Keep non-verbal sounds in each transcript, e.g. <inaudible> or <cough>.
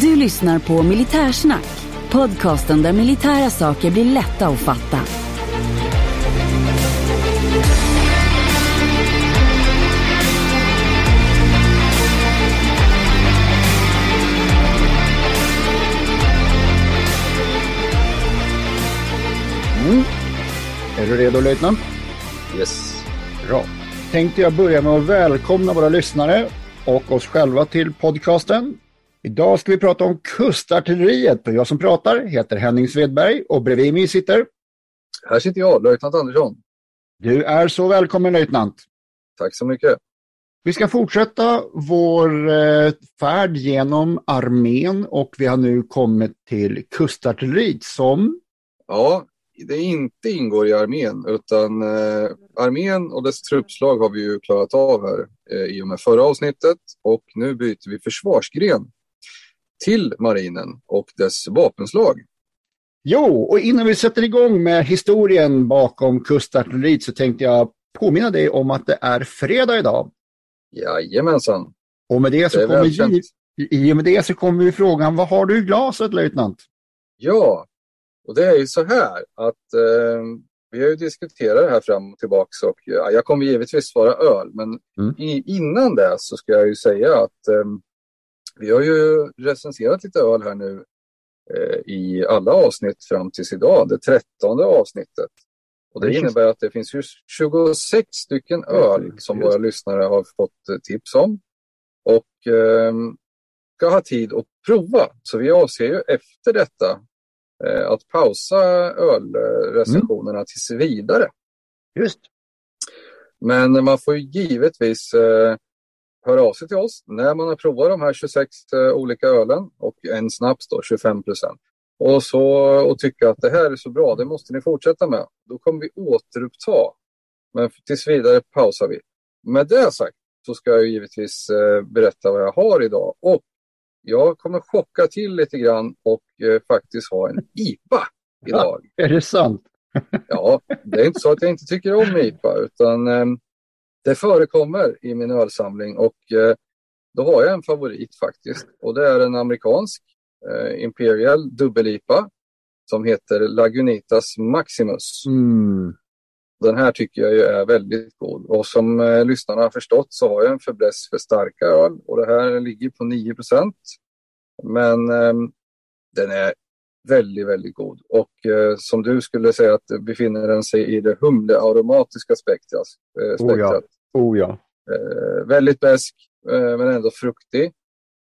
Du lyssnar på Militärsnack, podcasten där militära saker blir lätta att fatta. Mm. Är du redo löjtnant? Yes. Bra. Tänkte jag börja med att välkomna våra lyssnare och oss själva till podcasten. Idag ska vi prata om kustartilleriet och jag som pratar heter Henning Svedberg och bredvid mig sitter... Här sitter jag, löjtnant Andersson. Du är så välkommen löjtnant. Tack så mycket. Vi ska fortsätta vår eh, färd genom armén och vi har nu kommit till kustartilleriet som... Ja, det inte ingår i armén utan eh, armén och dess truppslag har vi ju klarat av här eh, i och med förra avsnittet och nu byter vi försvarsgren till marinen och dess vapenslag. Jo, och innan vi sätter igång med historien bakom kustartilleriet så tänkte jag påminna dig om att det är fredag idag. Jajamensan. Och med det så Det kommer, välkänt. i, i och med det så kommer vi frågan, vad har du i glaset löjtnant? Ja, och det är ju så här att eh, vi har ju diskuterat det här fram och tillbaks och ja, jag kommer givetvis svara öl, men Mm. i, innan det så ska jag ju säga att eh, vi har ju recenserat lite öl här nu eh, i alla avsnitt fram tills idag, det trettonde avsnittet. Och det innebär att det finns ju 26 stycken öl som våra lyssnare har fått eh, tips om. Och eh, ska ha tid att prova. Så vi avser ju efter detta eh, att pausa ölrecensionerna tills vidare. Just. Men man får ju givetvis eh, höra av sig till oss när man har provat de här 26 eh, olika ölen och en snaps då, 25 procent. Och, så, och tycka att det här är så bra, det måste ni fortsätta med. Då kommer vi återuppta. Men tills vidare pausar vi. Med det sagt så ska jag givetvis eh, berätta vad jag har idag. Och jag kommer chocka till lite grann och eh, faktiskt ha en IPA <laughs> idag. Är det sant? Ja, det är inte så att jag inte tycker om IPA, utan det förekommer i min ölsamling och eh, då har jag en favorit faktiskt. Och det är en amerikansk eh, Imperial dubbel-IPA som heter Lagunitas Maximus. Mm. Den här tycker jag ju är väldigt god. Och som eh, lyssnarna har förstått så har jag en fäbless för starka öl och det här ligger på 9% Men eh, den är väldigt, väldigt god. Och eh, som du skulle säga att befinner den sig i det humlearomatiska spektrat. Eh, Oh ja. spektrat. Oh ja. Eh, väldigt besk eh, men ändå fruktig.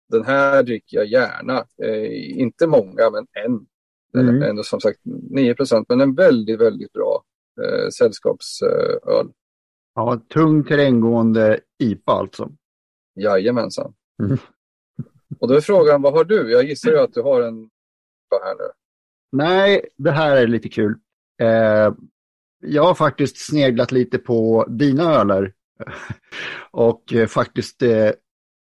Den här dricker jag gärna. Eh, inte många men en. Mm. ändå som sagt 9% men en väldigt, väldigt bra eh, sällskapsöl. Ja, tung terränggående IPA alltså. Jajamensan. Mm. Och då är frågan, vad har du? Jag gissar ju att du har en IPA här nu. Nej, det här är lite kul. Eh, jag har faktiskt sneglat lite på dina öler <laughs> och eh, faktiskt eh,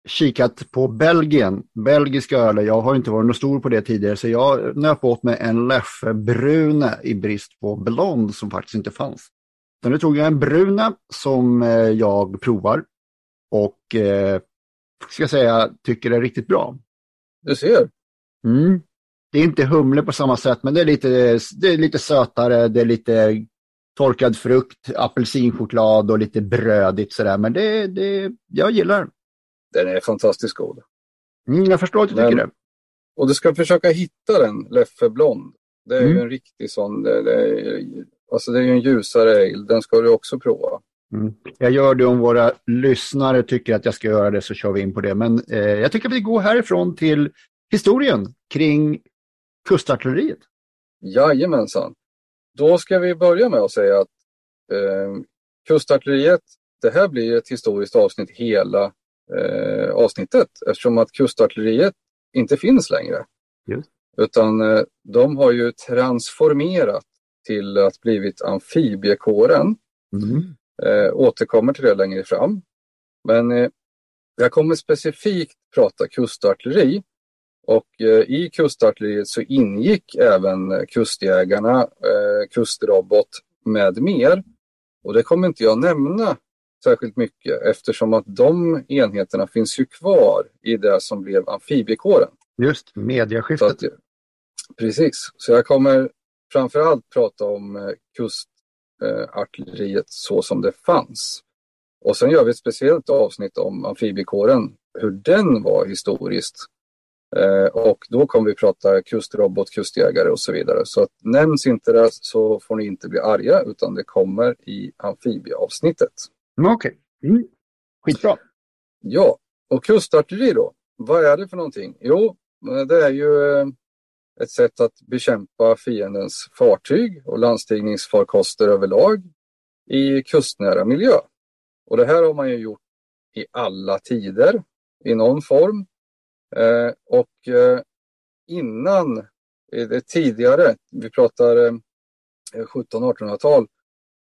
kikat på Belgien, belgiska öler. Jag har inte varit någon stor på det tidigare så jag nöp åt mig en Leffe Brune i brist på blond som faktiskt inte fanns. Så nu tog jag en Bruna som eh, jag provar och eh, ska säga tycker är riktigt bra. Du ser. Mm. Det är inte humle på samma sätt, men det är lite, det är lite sötare, det är lite torkad frukt, apelsinchoklad och lite brödigt sådär. Men det, det, jag gillar. Den är fantastiskt god. Mm, jag förstår att du Men- tycker det. Och du ska försöka hitta den, Leffe Blond. Det är mm. ju en riktig sån, det, det, är, alltså det är ju en ljusare ale, den ska du också prova. Mm. Jag gör det om våra lyssnare tycker att jag ska göra det så kör vi in på det. Men eh, jag tycker att vi går härifrån till historien kring kustartilleriet. Jajamensan. Då ska vi börja med att säga att eh, kustartilleriet, det här blir ett historiskt avsnitt hela eh, avsnittet eftersom att kustartilleriet inte finns längre. Just. Utan eh, de har ju transformerat till att blivit amfibiekåren. Mm. Eh, återkommer till det längre fram. Men eh, jag kommer specifikt prata kustartilleri. Och eh, i kustartilleriet så ingick även kustjägarna, eh, kustrobot med mer. Och det kommer inte jag nämna särskilt mycket eftersom att de enheterna finns ju kvar i det som blev amfibiekåren. Just mediaskiftet. Att, precis, så jag kommer framförallt prata om eh, kustartilleriet så som det fanns. Och sen gör vi ett speciellt avsnitt om amfibiekåren, hur den var historiskt. Eh, och då kommer vi prata kustrobot, kustjägare och så vidare. Så att, nämns inte det så får ni inte bli arga utan det kommer i amfibieavsnittet. Mm, Okej, okay. mm. skitbra. Ja, och kustartilleri då? Vad är det för någonting? Jo, det är ju eh, ett sätt att bekämpa fiendens fartyg och landstigningsfarkoster överlag i kustnära miljö. Och det här har man ju gjort i alla tider i någon form. Eh, och eh, innan, det tidigare, vi pratar eh, 1700-1800-tal,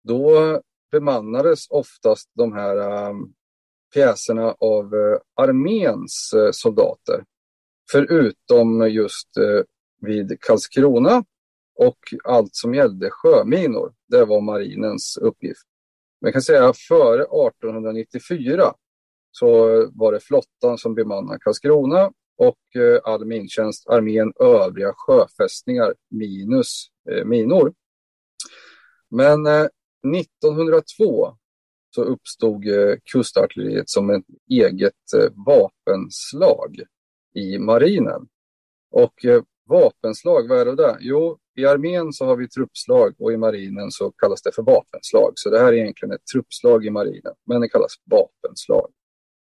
då bemannades oftast de här pjäserna av arméns soldater. Förutom just vid Karlskrona och allt som gällde sjöminor. Det var marinens uppgift. Man kan säga före 1894 så var det flottan som bemannade Karlskrona och eh, all mintjänst, armén, övriga sjöfästningar minus eh, minor. Men eh, 1902 så uppstod kustartilleriet som ett eget vapenslag i marinen. Och vapenslag, vad är det där? Jo, i armén så har vi truppslag och i marinen så kallas det för vapenslag. Så det här är egentligen ett truppslag i marinen, men det kallas vapenslag.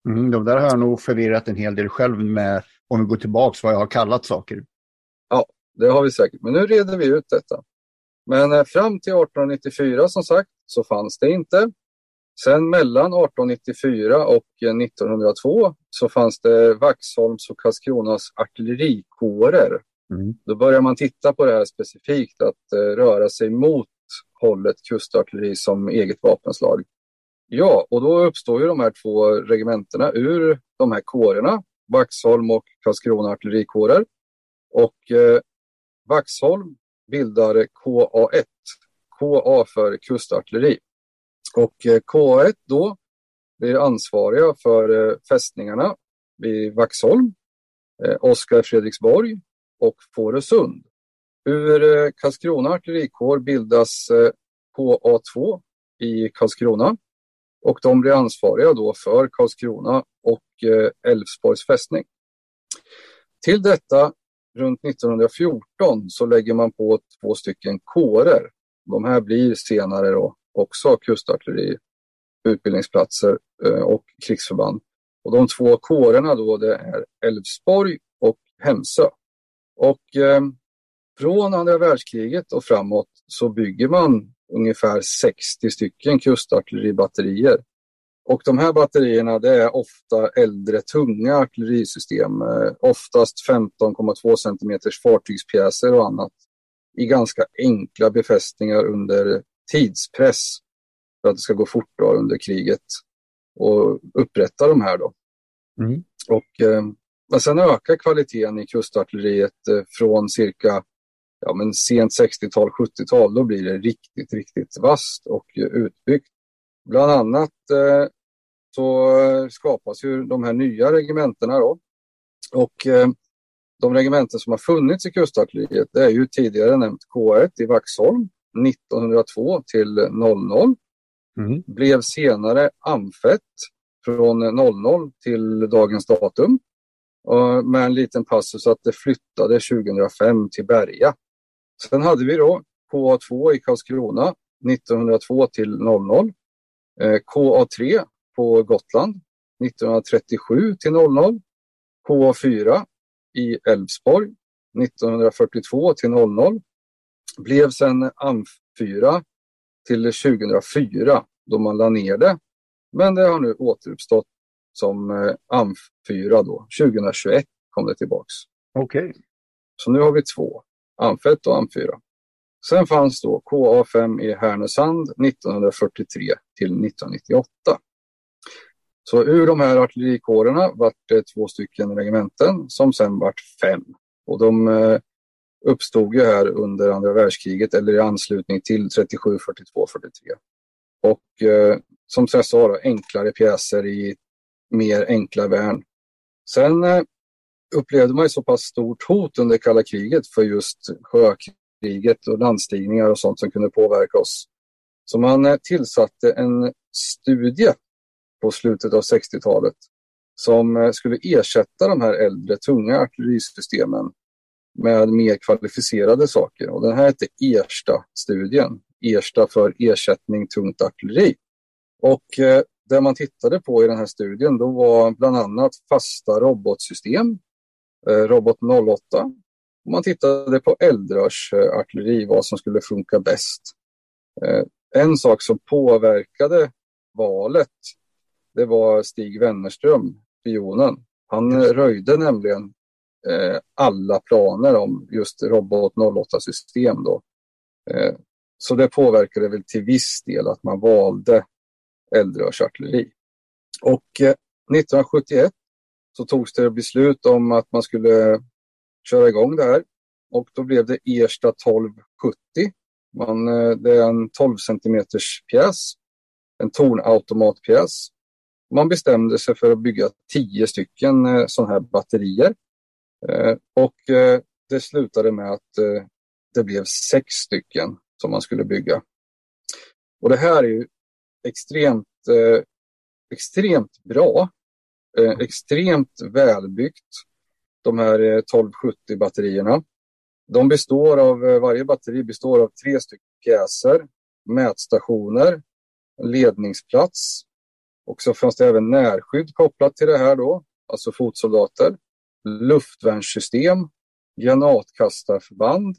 Mm, de där har jag nog förvirrat en hel del själv med, om vi går tillbaka vad jag har kallat saker. Ja, det har vi säkert, men nu reder vi ut detta. Men eh, fram till 1894 som sagt så fanns det inte. Sen mellan 1894 och 1902 eh, så fanns det Vaxholms och Karlskronas artillerikårer. Mm. Då börjar man titta på det här specifikt, att uh, röra sig mot hållet kustartilleri som eget vapenslag. Ja, och då uppstår ju de här två regementena ur de här kårerna, Vaxholm och Karlskrona artillerikårer. Och eh, Vaxholm bildar KA1, KA för kustartilleri. Och eh, KA1 då blir ansvariga för eh, fästningarna vid Vaxholm, eh, Oskar Fredriksborg och Fårösund. Ur eh, Karlskrona artillerikår bildas eh, KA2 i Karlskrona och de blir ansvariga då för Karlskrona och eh, Älvsborgs fästning. Till detta runt 1914 så lägger man på två stycken kårer. De här blir senare då också kustartilleri, utbildningsplatser eh, och krigsförband. Och de två kårerna då det är Älvsborg och Hemsö. Och eh, från andra världskriget och framåt så bygger man ungefär 60 stycken kustartilleribatterier och de här batterierna det är ofta äldre tunga artillerisystem, eh, oftast 15,2 cm fartygspjäser och annat i ganska enkla befästningar under tidspress för att det ska gå fort då under kriget och upprätta de här. Då. Mm. Och, eh, men sen ökar kvaliteten i kustartilleriet eh, från cirka ja, men sent 60-tal, 70-tal. Då blir det riktigt, riktigt vasst och utbyggt. Bland annat eh, så skapas ju de här nya regementena då. Och eh, de regementen som har funnits i kustartilleriet det är ju tidigare nämnt K1 i Vaxholm 1902 till 00. Mm. Blev senare Amfett från 00 till dagens datum. Med en liten passus att det flyttade 2005 till Berga. Sen hade vi då KA2 i Karlskrona 1902 till 00. Eh, KA3 på Gotland 1937 till 00. KA4 i Älvsborg 1942 till 00. Blev sen AMF4 till 2004 då man la ner det. Men det har nu återuppstått som eh, AMF4 då. 2021 kom det tillbaks. Okej. Okay. Så nu har vi två, AMF1 och AMF4. Sen fanns då KA5 i Härnösand 1943 till 1998. Så ur de här artillerikårerna vart det två stycken regementen som sen vart fem. Och de eh, uppstod ju här under andra världskriget eller i anslutning till 37, 42, 43. Och eh, som jag sa, då, enklare pjäser i mer enkla värn. Sen eh, upplevde man ju så pass stort hot under kalla kriget för just sjökriget och landstigningar och sånt som kunde påverka oss. Så man eh, tillsatte en studie på slutet av 60-talet som eh, skulle ersätta de här äldre tunga artillerisystemen med mer kvalificerade saker. Och den här hette Ersta-studien. Ersta för ersättning tungt artilleri. Och eh, det man tittade på i den här studien då var bland annat fasta robotsystem, Robot 08. Och man tittade på eldrörsartilleri, vad som skulle funka bäst. Eh, en sak som påverkade valet, det var Stig Wennerström, spionen. Han röjde nämligen eh, alla planer om just Robot 08-system. Då. Eh, så det påverkade väl till viss del att man valde eldrörsartilleri. Och eh, 1971 så togs det beslut om att man skulle köra igång det här och då blev det Ersta 1270. Man, eh, det är en 12 centimeters pjäs, en tornautomatpjäs. Man bestämde sig för att bygga tio stycken eh, sådana här batterier. Eh, och det slutade med att det blev sex stycken som man skulle bygga. Och det här är ju extremt, extremt bra, eh, extremt välbyggt, de här eh, 1270 batterierna. De består av, eh, varje batteri består av tre stycken pjäser, mätstationer, ledningsplats och så fanns det även närskydd kopplat till det här då, alltså fotsoldater, luftvärnssystem, granatkastarförband,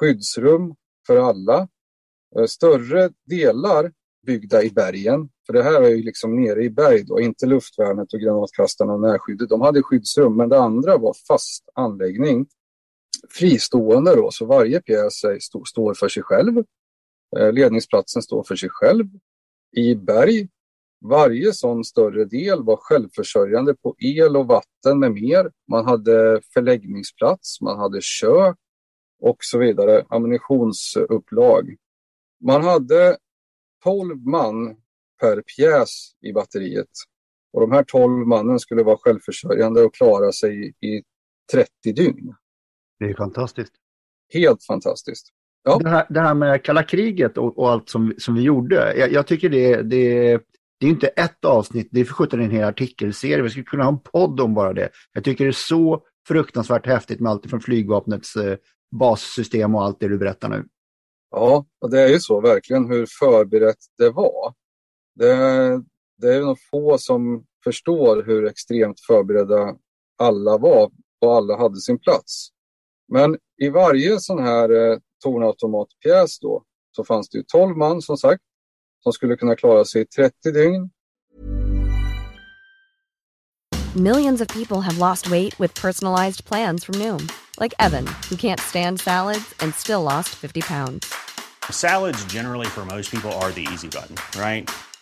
skyddsrum för alla, eh, större delar byggda i bergen. För det här är ju liksom nere i berg då, inte luftvärnet och granatkastarna och närskyddet. De hade skyddsrum, men det andra var fast anläggning. Fristående då, så varje pjäs står för sig själv. Eh, ledningsplatsen står för sig själv. I berg, varje sån större del var självförsörjande på el och vatten med mer. Man hade förläggningsplats, man hade kök och så vidare, ammunitionsupplag. Man hade 12 man per pjäs i batteriet. Och de här 12 mannen skulle vara självförsörjande och klara sig i 30 dygn. Det är fantastiskt. Helt fantastiskt. Ja. Det, här, det här med kalla kriget och, och, allt som, som vi gjorde. Jag, jag tycker det, det, det är inte ett avsnitt, det är för sjutton en hel artikelserie. Vi skulle kunna ha en podd om bara det. Jag tycker det är så fruktansvärt häftigt med allt från flygvapnets eh, bassystem och allt det du berättar nu. Ja, och det är ju så verkligen hur förberett det var. Det, det är nog få som förstår hur extremt förberedda alla var och alla hade sin plats. Men i varje sån här eh, tornautomatpjäs då så fanns det ju 12 man som sagt som skulle kunna klara sig i 30 dygn. Millions of people have lost weight with personalized plans from Noom. Like Evan, who can't stand salads and still lost 50 pounds. Salads generally for most people are the easy button, right?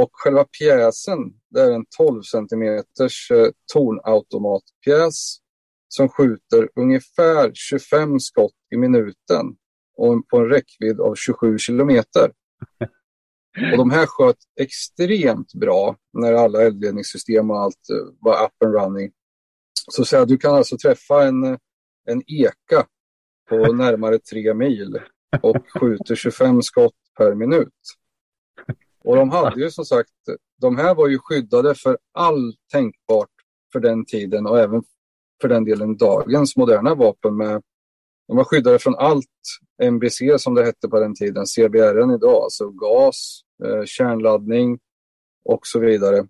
Och själva pjäsen, det är en 12 cm eh, tornautomatpjäs som skjuter ungefär 25 skott i minuten och på en räckvidd av 27 kilometer. Och de här sköt extremt bra när alla eldledningssystem och allt eh, var up and running. Så, säga, du kan alltså träffa en, eh, en eka på närmare tre mil och skjuter 25 skott per minut. Och de hade ju som sagt, de här var ju skyddade för all tänkbart för den tiden och även för den delen dagens moderna vapen med de var skyddade från allt MBC som det hette på den tiden, CBRN idag, alltså gas, eh, kärnladdning och så vidare.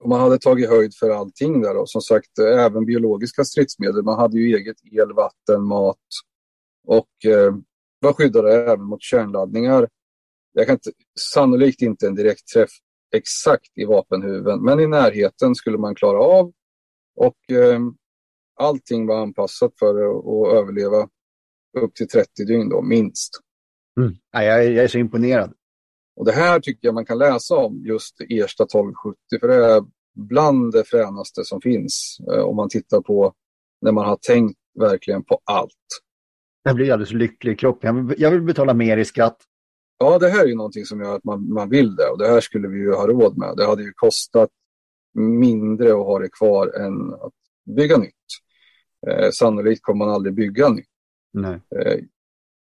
Och man hade tagit höjd för allting där och som sagt eh, även biologiska stridsmedel. Man hade ju eget el, vatten, mat och eh, var skyddade även mot kärnladdningar. Jag kan inte, sannolikt inte en direkt träff exakt i vapenhuven, men i närheten skulle man klara av. Och eh, allting var anpassat för att överleva upp till 30 dygn då, minst. Mm. Ja, jag, jag är så imponerad. Och det här tycker jag man kan läsa om, just Ersta 1270, för det är bland det fränaste som finns eh, om man tittar på när man har tänkt verkligen på allt. Jag blir alldeles lycklig i kroppen. Jag vill, jag vill betala mer i skatt. Ja, det här är ju någonting som gör att man, man vill det och det här skulle vi ju ha råd med. Det hade ju kostat mindre att ha det kvar än att bygga nytt. Eh, sannolikt kommer man aldrig bygga nytt. Nej. Eh,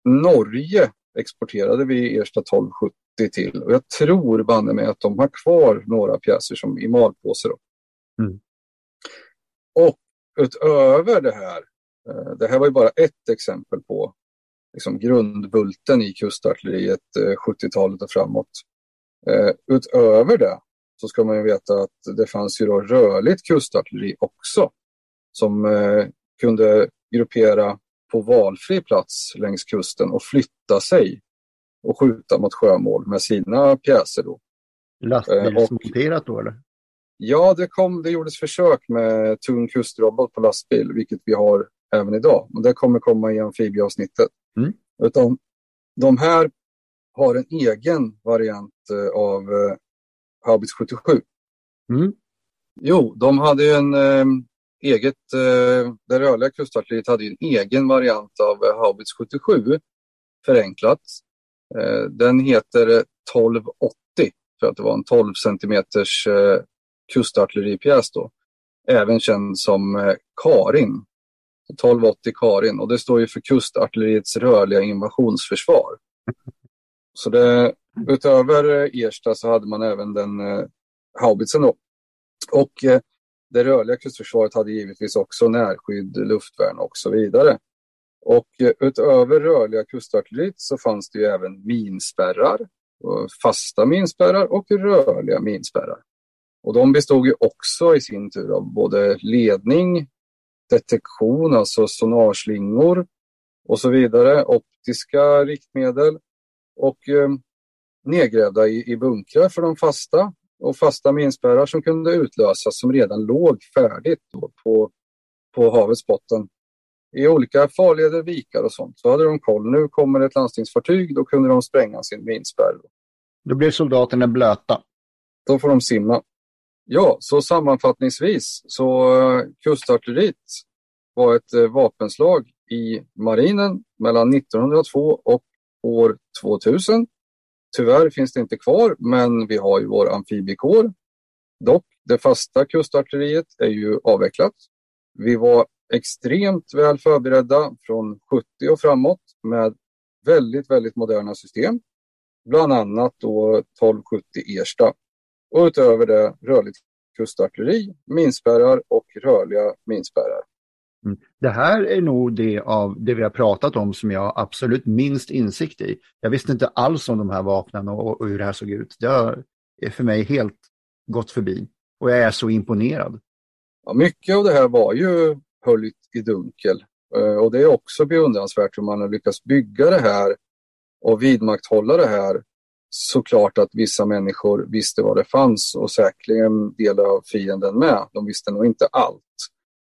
Norge exporterade vi Ersta 1270 till och jag tror banne mig att de har kvar några pjäser som i malpåse. Mm. Och utöver det här, eh, det här var ju bara ett exempel på liksom grundbulten i kustartilleriet 70-talet eh, och framåt. Eh, utöver det så ska man ju veta att det fanns ju då rörligt kustartilleri också som kunde gruppera på valfri plats längs kusten och flytta sig och skjuta mot sjömål med sina pjäser. Då. Lastbilsmonterat då eller? Ja, det, kom, det gjordes försök med tung kustrobot på lastbil, vilket vi har även idag. Och det kommer komma i amfibieavsnittet. Mm. Utan, de här har en egen variant eh, av eh, Haubits 77. Mm. Jo, de hade ju en eh, eget, eh, det rörliga kustartilleriet hade en egen variant av eh, Haubits 77, förenklat. Eh, den heter 1280 för att det var en 12 centimeters eh, kustartilleripjäs då. Även känd som eh, Karin. 1280 Karin och det står ju för kustartilleriets rörliga invasionsförsvar. Så det, utöver eh, Ersta så hade man även den eh, haubitsen då. Och eh, det rörliga kustförsvaret hade givetvis också närskydd, luftvärn och så vidare. Och eh, utöver rörliga kustartilleriet så fanns det ju även minspärrar, fasta minspärrar och rörliga minspärrar. Och de bestod ju också i sin tur av både ledning, detektion, alltså sonarslingor och så vidare, optiska riktmedel och eh, nedgrävda i, i bunkrar för de fasta och fasta minspärrar som kunde utlösas som redan låg färdigt på, på havets botten i olika farleder, vikar och sånt. Så hade de koll. Nu kommer ett landstingsfartyg, då kunde de spränga sin minspärr. Då blev soldaterna blöta. Då får de simma. Ja, så sammanfattningsvis så eh, kustartilleriet var ett eh, vapenslag i marinen mellan 1902 och år 2000. Tyvärr finns det inte kvar, men vi har ju vår amfibiekår. Dock, det fasta kustartilleriet är ju avvecklat. Vi var extremt väl förberedda från 70 och framåt med väldigt, väldigt moderna system. Bland annat då 1270 Ersta. Och utöver det rörligt kustartilleri, minspärrar och rörliga minspärrar. Mm. Det här är nog det av det vi har pratat om som jag har absolut minst insikt i. Jag visste inte alls om de här vapnen och, och hur det här såg ut. Det har för mig helt gått förbi och jag är så imponerad. Ja, mycket av det här var ju höljt i dunkel eh, och det är också beundransvärt hur man har lyckats bygga det här och vidmakthålla det här såklart att vissa människor visste vad det fanns och säkerligen delar av fienden med. De visste nog inte allt.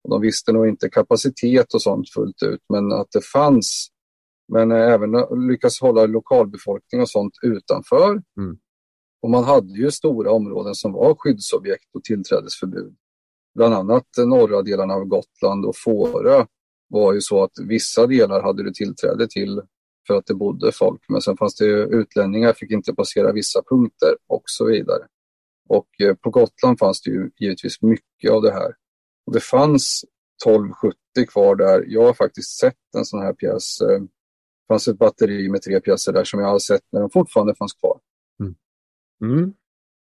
De visste nog inte kapacitet och sånt fullt ut, men att det fanns. Men även lyckas hålla lokalbefolkning och sånt utanför. Mm. Och man hade ju stora områden som var skyddsobjekt och tillträdesförbud. Bland annat norra delarna av Gotland och Fårö var ju så att vissa delar hade du tillträde till för att det bodde folk. Men sen fanns det utlänningar fick inte passera vissa punkter och så vidare. Och eh, på Gotland fanns det ju givetvis mycket av det här. Och det fanns 1270 kvar där. Jag har faktiskt sett en sån här pjäs. Eh, det fanns ett batteri med tre pjäser där som jag har sett när de fortfarande fanns kvar. Mm. Mm.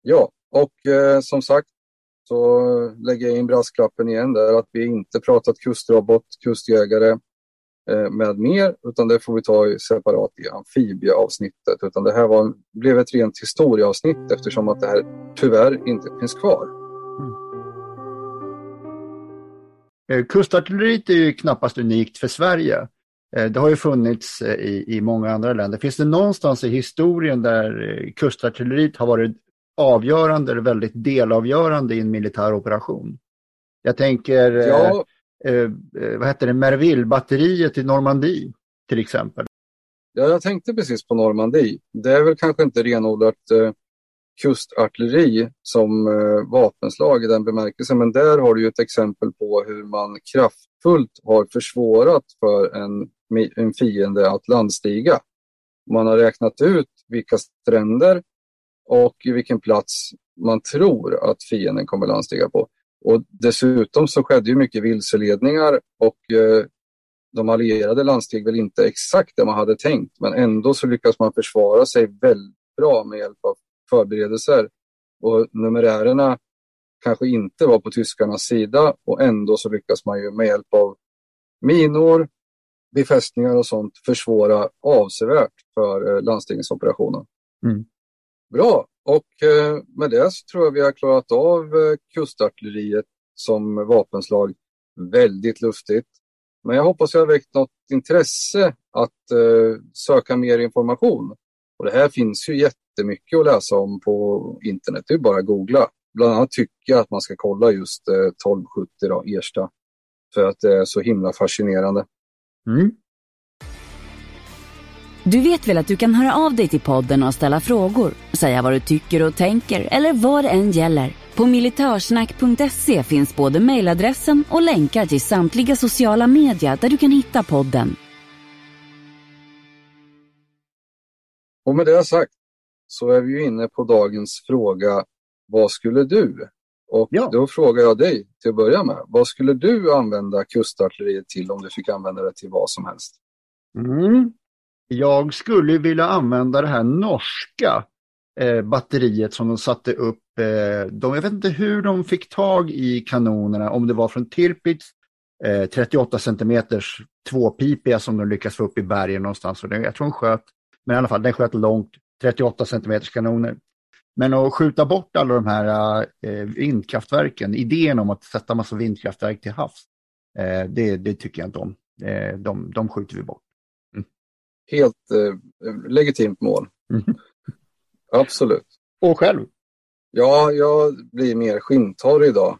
Ja, och eh, som sagt så lägger jag in brasklappen igen där att vi inte pratat kustrobot, kustjägare med mer, utan det får vi ta separat i amfibieavsnittet. Utan det här var, blev ett rent historieavsnitt eftersom att det här tyvärr inte finns kvar. Mm. Kustartilleriet är ju knappast unikt för Sverige. Eh, det har ju funnits i, i många andra länder. Finns det någonstans i historien där kustartilleriet har varit avgörande eller väldigt delavgörande i en militär operation. Jag tänker, ja. Eh, eh, vad heter det, Merville-batteriet i Normandie till exempel. Ja, jag tänkte precis på Normandie. Det är väl kanske inte renodlat eh, kustartilleri som eh, vapenslag i den bemärkelsen, men där har du ett exempel på hur man kraftfullt har försvårat för en, en fiende att landstiga. Man har räknat ut vilka stränder och vilken plats man tror att fienden kommer landstiga på. Och dessutom så skedde ju mycket vilseledningar och eh, de allierade landsteg väl inte exakt det man hade tänkt men ändå så lyckas man försvara sig väldigt bra med hjälp av förberedelser. Och numerärerna kanske inte var på tyskarnas sida och ändå så lyckas man ju med hjälp av minor, befästningar och sånt försvåra avsevärt för eh, landstigningsoperationen. Mm. Bra, och eh, med det så tror jag vi har klarat av eh, kustartilleriet som vapenslag väldigt luftigt. Men jag hoppas jag har väckt något intresse att eh, söka mer information. Och det här finns ju jättemycket att läsa om på internet, det är bara att googla. Bland annat tycker jag att man ska kolla just 1270 då, Ersta, för att det är så himla fascinerande. Mm. Du vet väl att du kan höra av dig till podden och ställa frågor, säga vad du tycker och tänker eller vad det än gäller. På militörsnack.se finns både mejladressen och länkar till samtliga sociala medier där du kan hitta podden. Och med det sagt så är vi ju inne på dagens fråga Vad skulle du? Och ja. då frågar jag dig till att börja med. Vad skulle du använda kustartilleriet till om du fick använda det till vad som helst? Mm. Jag skulle vilja använda det här norska eh, batteriet som de satte upp. Eh, de, jag vet inte hur de fick tag i kanonerna, om det var från Tirpitz, eh, 38 centimeters tvåpipiga som de lyckades få upp i bergen någonstans. Och den, jag tror de sköt, men i alla fall den sköt långt, 38 centimeters kanoner. Men att skjuta bort alla de här eh, vindkraftverken, idén om att sätta massa vindkraftverk till havs, eh, det, det, tycker jag inte om. Eh, de, de skjuter vi bort helt eh, legitimt mål. Mm. <laughs> Absolut. Och själv? Ja, jag blir mer skinntorr idag.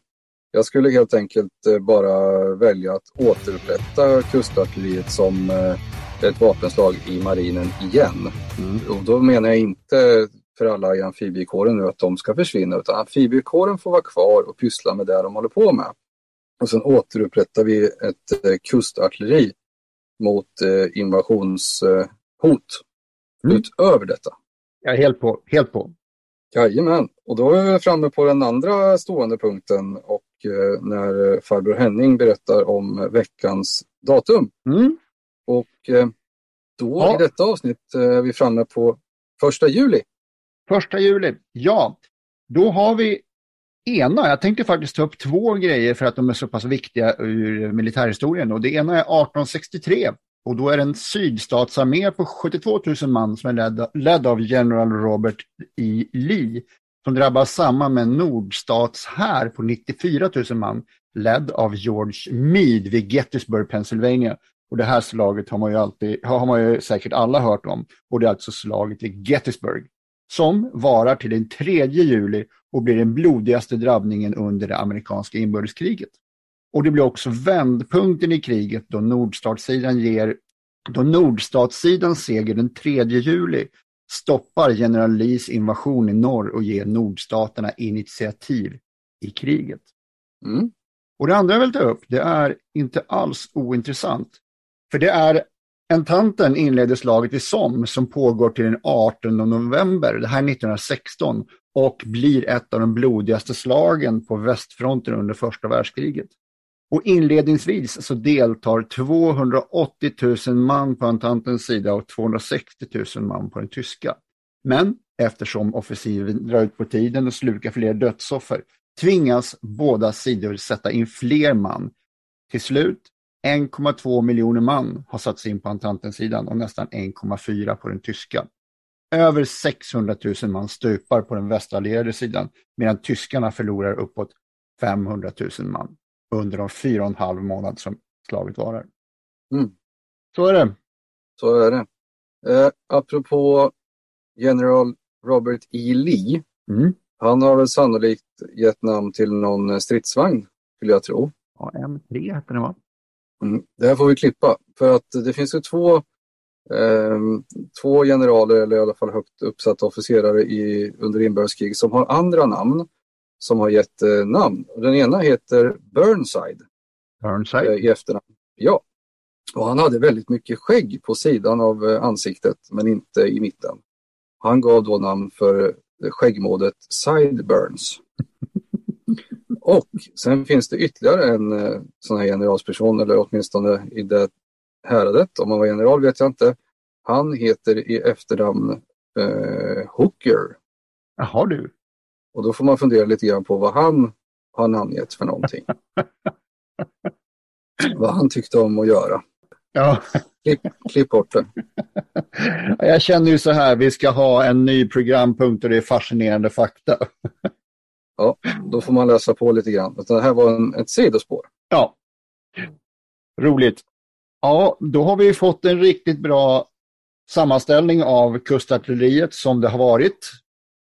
Jag skulle helt enkelt eh, bara välja att återupprätta kustartilleriet som eh, ett vapenslag i marinen igen. Mm. Och då menar jag inte för alla i amfibiekåren nu att de ska försvinna utan amfibiekåren får vara kvar och pyssla med det de håller på med. Och sen återupprättar vi ett eh, kustartilleri mot eh, invasionshot mm. utöver detta. Ja, helt på. Helt på. Jajamän, och då är vi framme på den andra stående punkten och eh, när farbror Henning berättar om veckans datum. Mm. Och eh, då ja. i detta avsnitt är vi framme på första juli. Första juli, ja. Då har vi ena, jag tänkte faktiskt ta upp två grejer för att de är så pass viktiga ur militärhistorien. Och det ena är 1863 och då är det en sydstatsarmé på 72 000 man som är ledd, ledd av general Robert E. Lee som drabbas samman med en nordstatshär på 94 000 man ledd av George Meade vid Gettysburg, Pennsylvania. Och det här slaget har man ju, alltid, har man ju säkert alla hört om och det är alltså slaget vid Gettysburg som varar till den 3 juli och blir den blodigaste drabbningen under det amerikanska inbördeskriget. Och det blir också vändpunkten i kriget då nordstatssidan ger då nordstatsidans seger den 3 juli stoppar general Lees invasion i norr och ger nordstaterna initiativ i kriget. Mm. Och det andra jag vill ta upp, det är inte alls ointressant. För det är Entanten inledde slaget i Somme som pågår till den 18 november, det här är 1916, och blir ett av de blodigaste slagen på västfronten under första världskriget. Och inledningsvis så deltar 280 000 man på Entantens sida och 260 000 man på den tyska. Men eftersom offensiven drar ut på tiden och slukar fler dödsoffer tvingas båda sidor sätta in fler man. Till slut 1,2 miljoner man har satts in på Entantens sidan och nästan 1,4 på den tyska. Över 600 000 man stupar på den västallierade sidan medan tyskarna förlorar uppåt 500 000 man under de fyra och en halv månad som slaget varar. Mm. Så är det. Så är det. Eh, apropå general Robert E. Lee. Mm. Han har väl sannolikt gett namn till någon stridsvagn, skulle jag tro. Ja, M3 hette den va? Mm. Det här får vi klippa, för att det finns ju två, eh, två generaler, eller i alla fall högt uppsatta officerare i, under inbördeskriget som har andra namn som har gett eh, namn. Den ena heter Burnside Burnside. eh, i efternamn. Ja. Och han hade väldigt mycket skägg på sidan av eh, ansiktet men inte i mitten. Han gav då namn för eh, skäggmålet Sideburns. <laughs> Och sen finns det ytterligare en eh, sån här generalsperson eller åtminstone i det häradet. Om han var general vet jag inte. Han heter i efternamn eh, Hooker. Jaha du. Och då får man fundera lite grann på vad han har namngett för någonting. <laughs> vad han tyckte om att göra. Ja. Klipp, klipp bort det. Jag känner ju så här, vi ska ha en ny programpunkt och det är fascinerande fakta. Ja, då får man läsa på lite grann. Det här var en, ett sidospår. Ja, roligt. Ja, då har vi fått en riktigt bra sammanställning av kustartilleriet som det har varit.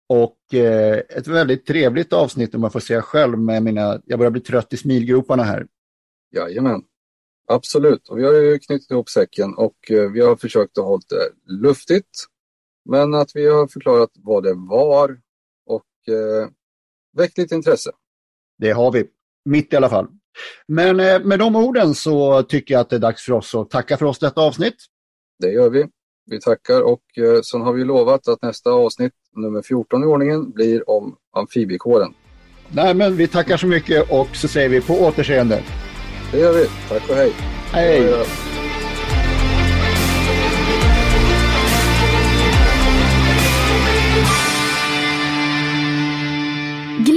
Och eh, ett väldigt trevligt avsnitt om man får säga själv med mina, jag börjar bli trött i smilgroparna här. Jajamän. Absolut. Och vi har ju knutit ihop säcken och eh, vi har försökt att hålla det luftigt. Men att vi har förklarat vad det var och eh, väckt lite intresse. Det har vi, mitt i alla fall. Men eh, med de orden så tycker jag att det är dags för oss att tacka för oss detta avsnitt. Det gör vi. Vi tackar och eh, sen har vi lovat att nästa avsnitt, nummer 14 i ordningen, blir om amfibiekåren. Nej, men vi tackar så mycket och så säger vi på återseende. Det gör vi. Tack och hej. Hej!